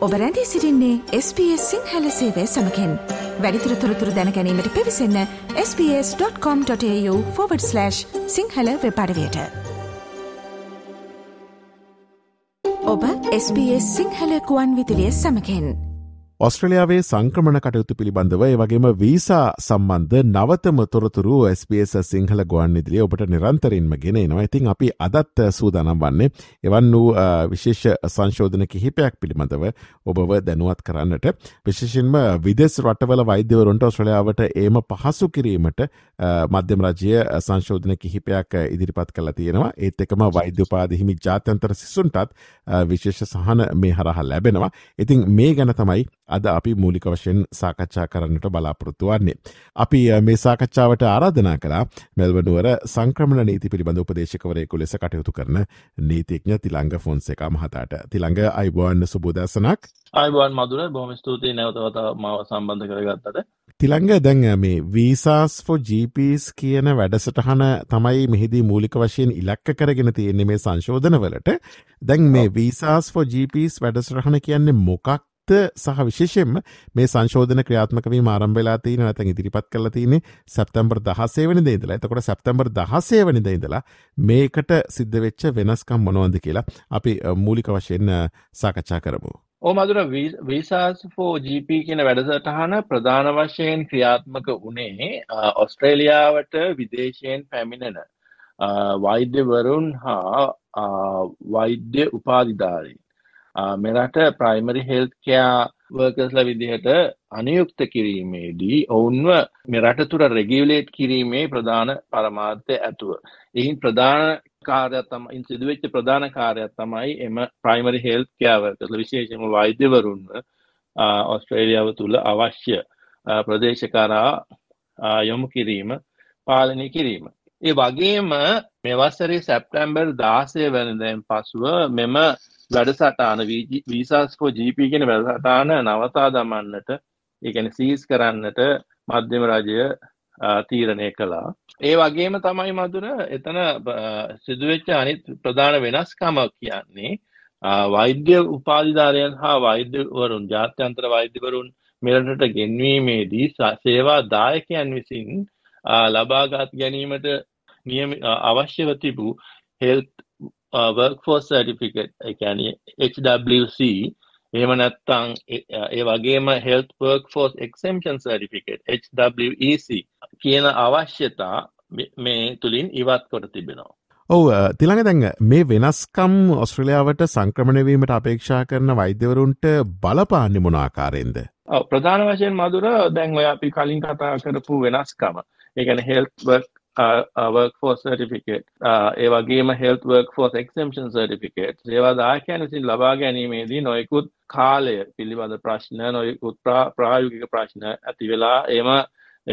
ඔබ රැඳී සිරින්නේ SBS සිංහල සේවය සමකෙන්. වැඩිතුර තොරතුර දැනැනීමට පිවිසන්න ps.com.ta/ සිංහල වෙපඩවයට ඔබ SBS සිංහල කුවන් විදිලිය සමකෙන්. ඔස්ට්‍රලියාවේ සංක්‍රමණ කටයුතු පිළිබඳව ඒ වගේම වීසා සම්බන්ධ නවතම තොරතුරු SBS සිංහල ගුවන් ඉදිලිය ඔබට නිරන්තරින්ම ගෙන එනවා. ඉතින් අපි අදත් සූදානම් වන්නේ එවන් වූ විශේෂ සංශෝධන කිහිපයක් පිළිබඳව ඔබව දැනුවත් කරන්නට. විශේෂෙන්ම විදෙස් රටවල වෛද්‍යවරුන්ට ඔස්ට්‍රලියාවට ඒම පහසු කිරීමට මධ්‍යම රජය සංශෝධන කිහිපයක් ඉදිරිපත් කළ තියෙනවා. ඒත් එකම වෛද්‍යපාදහිමි ජාත්‍යන්තර සිසුන්ටත් විශේෂ සහන මේ හරහා ලැබෙනවා. ඉතින් මේ ගැන තමයි අද අපි මූලික වශයෙන් සාකච්ඡා කරන්නට බලාපොරොත්තු වන්නේ. අපි මේ සාකච්ඡාවට ආරාධනා කලා මෙල්වනුවර සංක්‍රමණ නීති පිළිබඳ උපදේශකවරයකු ලෙස කටයුතු කරන නීතිඥ තිළංග ෆොන්සේක මහතාට. තිළඟ අයිබෝන්න සුබෝදසනක් අයිබෝන් මදුර බොම ස්තුතියි නැවතවත මාව සම්බන්ධ කරගත්තට. තිළංග දැන් මේ වීසාස් ෆෝ ජීපස් කියන වැඩසටහන තමයි මෙහිදී මූලික වශයෙන් ඉලක්ක කරගෙන තියෙන්නේ මේ සංශෝධනවලට. දැන් මේ වීසාස් ෆෝ ජීපස් වැඩසටහන කියන්නේ මොකක් සහ විශේෂෙන්ම මේ සංශෝධන ක්‍රියාත්මකවී ආරම්භලා තියෙන නැතන් ඉදිරිපත් කරලා තියෙන්නේ සැප්තැම්බර් 16 වෙනිදා ඉඳලා. එතකොට සැප්තැම්බර් 16 වෙනිදා ඉඳලා මේකට සිද්ධ වෙච්ච වෙනස්කම් මොනවද කියලා අපි මූලික වශයෙන් සාකච්ඡා කරමු. ඕ මදුර වීසාස් ෆෝ GP කියන වැඩසටහන ප්‍රධාන වශයෙන් ක්‍රියාත්මක වනේ ඔස්ට්‍රේලියාවට විදේශයෙන් පැමිණෙන වෛද්‍යවරුන් හා වෛද්‍ය උපාධිධාරී මෙරට ප්‍රයිමරි හෙල්ත් කයා වර්කස්ල විදිහට අනයුක්ත කිරීමේදී ඔවුන්ව මෙරට තුර රෙගියවලේට් කිරීමේ ප්‍රධාන පරමාර්ථය ඇතුව. එහින් ප්‍රධාන කාරයත්තම ඉන් සිදුවෙච්ච ප්‍රධාන කාරයක් තමයි එම ප්‍රයිමරි හෙල්ත් කෑවර්කස්ල විශේෂම වෛද්‍යවරුන්ව ඔස්ට්‍රේලියාව තුළ අවශ්‍ය ප්‍රදේශකරා යොමු කිරීම පාලනය කිරීම. ඒ වගේම මෙවස්සරේ සැප්ටැම්බර් දාසය වැනදැන් පසුව මෙම වැඩසටාන වීසාස්කෝ ජීප ගෙන වැඩසටාන නවතා දමන්නට ඒගැන සීස් කරන්නට මධ්‍යම රජය තීරණය කළා. ඒ වගේම තමයි මදුර එතන සිදුවෙච්ච අනිත් ප්‍රධාන වෙනස්කම කියන්නේ වෛද්‍ය උපාධිධාරයන් හා වෛද්‍යවරුන් ජාත්‍යන්තර වෛද්‍යවරුන් මෙරටට ගෙන්වීමේදී සේවා දායකයන් විසින් ලබාගත් ගැනීමට නියම අවශ්‍යව තිබූ හෙල්ත් වර්ක්ෆෝස් සර්ටිෆිකට් එකැන HWC එහෙම නැත්තං ඒ වගේම health workforce exemption certificate HWEC කියන අවශ්‍යතා මේ තුළින් ඉවත් කොට තිබෙනවා. ඔව තිළඟ දැඟ මේ වෙනස්කම් ඔස්ට්‍රලියාවට සංක්‍රමණවීමට අපේක්ෂා කරන වෛද්‍යවරුන්ට බලපාන්න මොනාකාරයෙන්ද. ප්‍රධාන වශයෙන් මදුර දැන් ඔය අපි කලින් කතා කරපු වෙනස්කම ඒගැන health work workforce certificate uh, ඒ වගේම health workforce exemption certificate. ඒවා දායකයන් විසින් ලබා ගැනීමේදී නොයෙකුත් කාලය පිළිබඳ ප්‍රශ්න නොයෙකුත් ප්‍රායෝගික ප්‍රශ්න ඇති වෙලා එම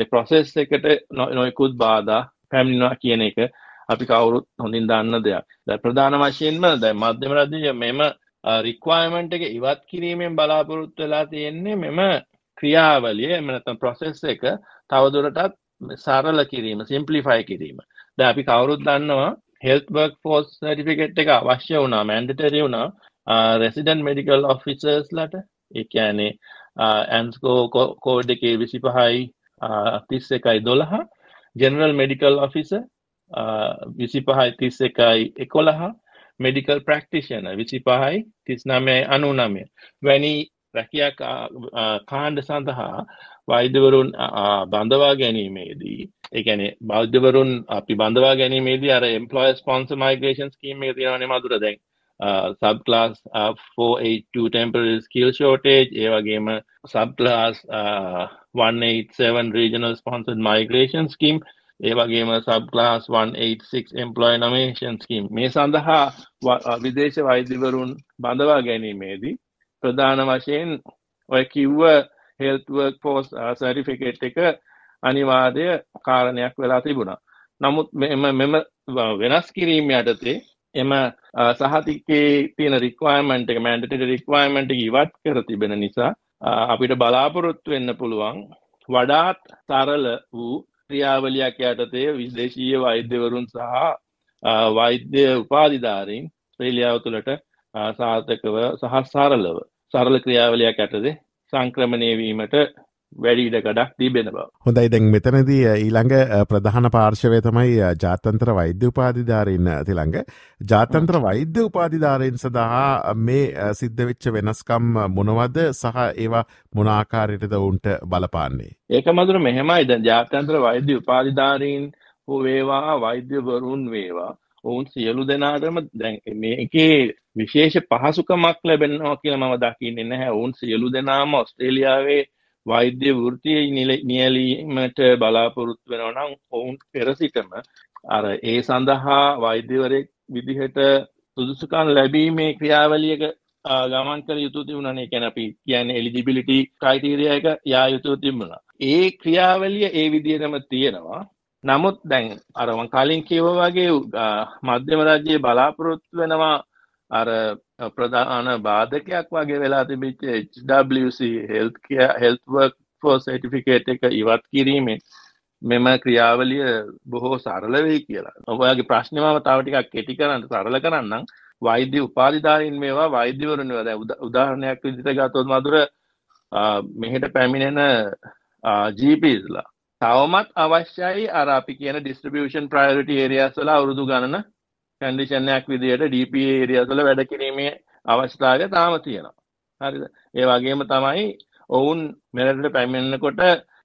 ප්‍රොසෙස් එකට නොයෙකුත් බාධා පැමිණෙනවා කියන එක අපි කවුරුත් හොඳින් දන්න දෙයක්. දැ ප්‍රධාන වශයෙන්ම දැ මධ්‍යම රජය මෙම රික්වයමෙන්ට් එක ඉවත් කිරීමෙන් බලාපොරොත්තු වෙලා තියෙන්නේ මෙම ක්‍රියාවලිය එමනතම් ප්‍රොසෙස් එක තවදුරටත් සරල කිරීම සිම්පලිෆයි කිරීම. ද අපි කවුරුත් දන්නවා හෙල්බර්ක් ෆෝස් සටිෆිකට් එක අවශ්‍ය වුණා මැන්ඩටරි වුණා. රෙසිඩන් මෙඩිකල් ඔෆිසර්ස් ලට එකනේ ඇන්ස්කෝ කෝඩ් එකේ විසි පහයි තිස්ස එකයි දොළහා ජෙනරල් මෙඩිකල් ඔෆිස විසි පහයි තිස්ස එකයි එකොළහා මෙඩිකල් ප්‍රක්ටිෂන විසි පහයි තිස් නමයි අනු නමය වැනි රැකියක් කාණ්ඩ සඳහා වෛද්‍යවරුන් බඳවා ගැනීමේදී එකන බෞද්ධවරුන් අපි බඳවා ගැනීමේදී අර එම්පලොය ස්පොන්ස මයිග්‍රේෂන් කීම තියෙනවන මදුර දැන් සබ්ලාස් 482 temporary skill shortage ඒ වගේම subclass 187 regional sponsored migration scheme ඒ වගේම සබ්ලාස් 186 employ nomination scheme. මේ සඳහා විදේශ වෛද්‍යවරුන් බඳවා ගැනීමේදී ප්‍රධාන වශයෙන් ඔය කිව්ව හෙල්ත්වර්ක් පෝස් සැරිෆිකේට් එක අනිවාර්ය කාරණයක් වෙලා තිබුණා. නමුත් මෙම මෙම වෙනස් කිරීම යටතේ එම සහතිකේ තියෙන රික්වයමන්ට එක මැන්ඩට රික්වයමන්ට ඉවත් කර තිබෙන නිසා අපිට බලාපොරොත්තු වෙන්න පුළුවන් වඩාත් සරල වූ ක්‍රියාවලියක් යටතේ විදේශීය වෛද්‍යවරුන් සහ වෛද්‍ය උපාධිධාරීන් ශ්‍රේලියාව තුළට සාර්ථකව සහ සාරලව සරල ක්‍රියාවලයක් ඇතද සංක්‍රමණය වීමට වැඩි ඉඩ ගඩක් තිබෙන බව. හොඳයි. දැන් මෙතනදී ඊළඟ ප්‍රධාන පාර්ශවය තමයි ජාතන්ත්‍ර වෛද්‍ය උපාධිධාරීන් තිළඟ. ජාතන්ත්‍ර වෛද්‍ය උපාධිධාරයෙන් සඳහා මේ සිද්ධ වෙච්ච වෙනස්කම් මොනවද? සහ ඒවා මොනාකාරයටද උන්ට බලපාන්නේ. ඒක මදුර මෙහෙමයි. ද ජාතන්ත්‍ර වෛද්‍ය උපාධිධාරීන් හෝ වේවා වෛද්‍යවරුන් වේවා ඔවුන් සියලු දෙනාටම දැන් මේකේ විශේෂ පහසුකමක් ලැබෙනවා කියලා මම දකින්නේ නැහැ. ඔවුන් සියලු දෙනාම ඔස්ට්‍රේලියාවේ වෛද්‍ය වෘතිය නියැලීමට බලාපොරොත්තු වෙනවා නම් ඔවුන් පෙර සිටම අර ඒ සඳහා වෛද්‍යවරයෙක් විදිහට සුදුසුකම් ලැබීමේ ක්‍රියාවලියක ගමන් කළ යුතු තිබුණනේ කියන අපි කියන්නේ එලිජිබිලිටි ක්‍රයිටීරියා එක යා යුතු තිබුණා. ඒ ක්‍රියාවලිය ඒ විදිහටම තියෙනවා. නමුත් දැන් අර මං කලින් කිව්වා වගේ මධ්‍යම රාජ්‍යයේ බලාපොරොත්තු වෙනවා අර ප්‍රධාන බාධකයක් වගේ වෙලා තිබිච්ච HWC health care health work for certificate එක ඉවත් කිරීමෙන් මෙම ක්‍රියාවලිය බොහෝ සරල වෙයි කියලා. ඔයාගේ ප්‍රශ්නේ මම තව ටිකක් කෙටි කරන්න සරල කරන්නම්. වෛද්‍ය උපාධිධාරීන් මේවා වෛද්‍යවරුන් මේවා දැන් උදාහරණයක් විදිහට ගත්තොත් මధుර මෙහෙට පැමිණෙන GPsලා තවමත් අවශ්‍යයි අර අපි කියන distribution priority areas වල අවුරුදු ගණන කන්ඩිෂන්යක් විදියට DPA ඒරියස්වල වැඩ කිරීමේ අවස්ථාවය තාම තියෙනවා. හරිද? ඒ වගේම තමයි ඔවුන් මෙරටට පැමිණෙනකොට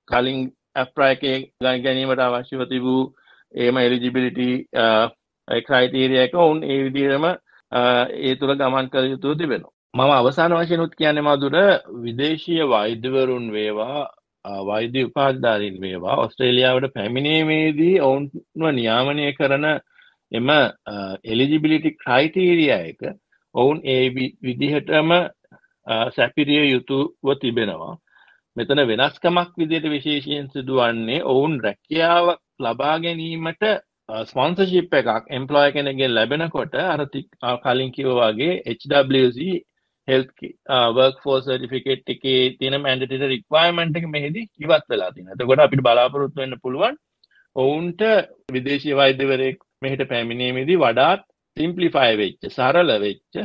කලින් ඇප්‍රා එකේ ගණ ගැනීමට අවශ්‍යව තිබූ ඒම එලිජිබිලිටි ක්‍රයිටීරිය එක ඔවුන් ඒ විදිහටම ඒ තුළ ගමන් කළ යුතු තිබෙනවා. මම අවසාන වශයෙන් උත් කියන්නේ මදුර විදේශීය වෛද්‍යවරුන් වේවා වෛද්‍ය උපාධිධාරීන් වේවා ඔස්ට්‍රේලියාවට පැමිණීමේදී ඔවුන්ව නියාමනය කරන එම එලිජිබිලිටි ක්‍රයිටීරිය එක ඔවුන් ඒ විදිහටම සැපිරිය යුතුව තිබෙනවා. මෙතන වෙනස්කමක් විදියට විශේෂයෙන් සිදුවන්නේ ඔවුන් රැකියාව ලබා ගැනීමට ස්පොන්සර්ෂිප් එකක් එම්ප්ලොය කෙනෙක්ගෙන් ලැබෙනකොට අර කලින් කිව්ව වගේ HWC health uh, workforce certificate එකේ තියෙන mandatory requirement එක මෙහිදී ඉවත් වෙලා තියෙනවා. එතකොට අපිට බලාපොරොත්තු වෙන්න පුළුවන් ඔවුන්ට විදේශීය වෛද්‍යවරයෙක් මෙහිට පැමිණීමේදී වඩාත් සිම්පලිෆය වෙච්ච සරල වෙච්ච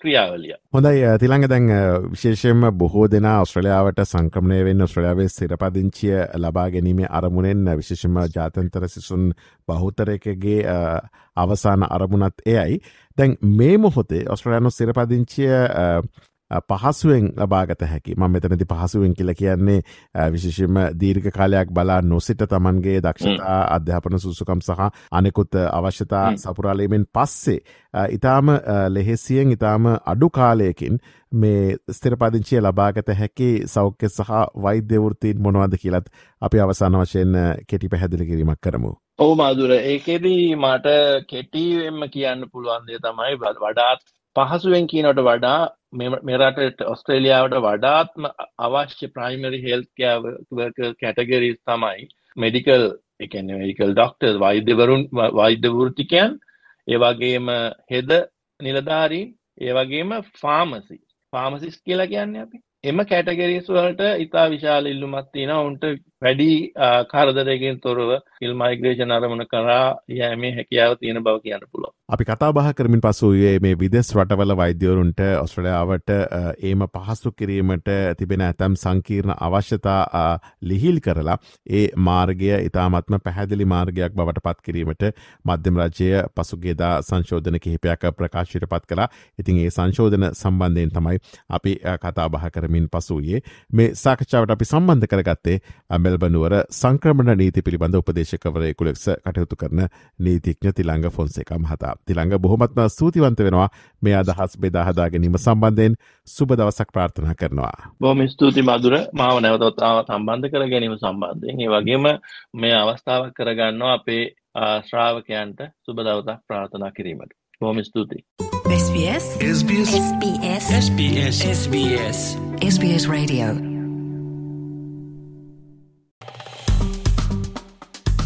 ක්‍රියාවලිය හොඳයි තිළඟ දැන් විශේෂයෙන්ම බොහෝ දෙනා ඔස්ට්‍රලියාවට සංක්‍රමණය වෙන්න ඔස්ට්‍රලියාවේ සිරපදිංචිය ලබා ගැනීමේ අරමුණෙන් විශේෂම ජාතන්තර සිසුන් බහුතරයකගේ අවසාන අරමුණත් එයයි. දැන් මේ මොහොතේ ඔස්ට්‍රලයානු සිරපදිංචිය පහසුවෙන් ලබාගත හැකි. ම මෙතනති පහසුවෙන් කියල කියන්නේ විශේෂම දීර්ඝ කාලයක් බලා නොසිට තමන්ගේ දක්ෂතා අධ්‍යාපන සුසුකම් සහ අනෙකුත් අවශ්‍යතා සපුරාලීමෙන් පස්සේ ඉතාම ලෙහෙසියෙන් ඉතාම අඩු කාලයකින් මේ ස්තිරපදිංචිය ලබාගත හැකි සෞඛ්‍ය සහ වෛද්‍යවෘතීන් මොනවද කියලත් අපි අවසාන වශයෙන් කෙටි පැහැදිලි කිරීමක් කරමු. ඔහු මාදුර ඒකෙදී මට කෙටිවෙන්ම කියන්න පුළුවන්දේ තමයි වඩාත් පහසුවෙන් කියනට වඩා මෙරට ඔස්ට්‍රේලියාවට වඩාත්ම අවශ්‍ය ප්‍රයිමරි හෙල්කෑවර්ක කැටගරීස් තමයි මෙඩිකල් එකන මෙඩිකල් ඩොක්ටර් වෛද්‍යවරුන් වෛද්‍යවෘතිකයන් ඒවගේම හෙද නිලධාරීන් ඒවගේම ෆාමසි ෆාමසිස් කියලා කියන්න අපි. එම කැටගරීස් වලට ඉතා විශාල ඉල්ලුමත් තියෙන උන්ට වැඩි කරදරයකින් තොරව ඉල් මයිග්‍රේෂන් අරමුණ කරා යෑමේ හැකියාව තියෙන බව කියන්න පුළුව අපි කතා බහ කරමින් පසුයේ මේ විදෙස් රටවල වෛද්‍යවරුන්ට ඔස්ට්‍රලියාවට ඒම පහසු කිරීමට තිබෙන ඇතැම් සංකීර්ණ අවශ්‍යතා ලිහිල් කරලා ඒ මාර්ගය ඉතාමත්ම පැහැදිලි මාර්ගයක් බවට පත් කිරීමට මධ්‍යම රජය පසුගේදා සංශෝධන කිහිපයක් ප්‍රකාශයට පත් කලා ඉතින් ඒ සංශෝධන සම්බන්ධයෙන් තමයි අපි කතා බහ කරමින් පසුයේ මේ සාකච්ඡාවට අපි සම්බන්ධ කරගත්තේ මෙල්බනුවර සංක්‍රමණ නීති පිළිබඳ උපදේශකවරයෙකු ලෙක්ස කටයුතු කරන නීතිඥ තිළංග ෆොන්සේක මහතා. තිළංග බොහොමත්ම ස්තුතිවන්ත වෙනවා. මේ අදහස් බෙදාහදා ගැනීම සම්බන්ධයෙන් සුබ දවසක් ප්‍රාර්ථනා කරනවා. බොහොම ස්තුති මధుර. මාව නැවතත් සම්බන්ධ කර ගැනීම සම්බන්ධයෙන්. ඒ වගේම මේ අවස්ථාවක් කරගන්නවා අපේ ශ්‍රාවකයන්ට සුබ දවසක් ප්‍රාර්ථනා කිරීමට. බොහොම ස්තුතියි. SBS. SBS. SBS. SBS. SBS. SBS. Radio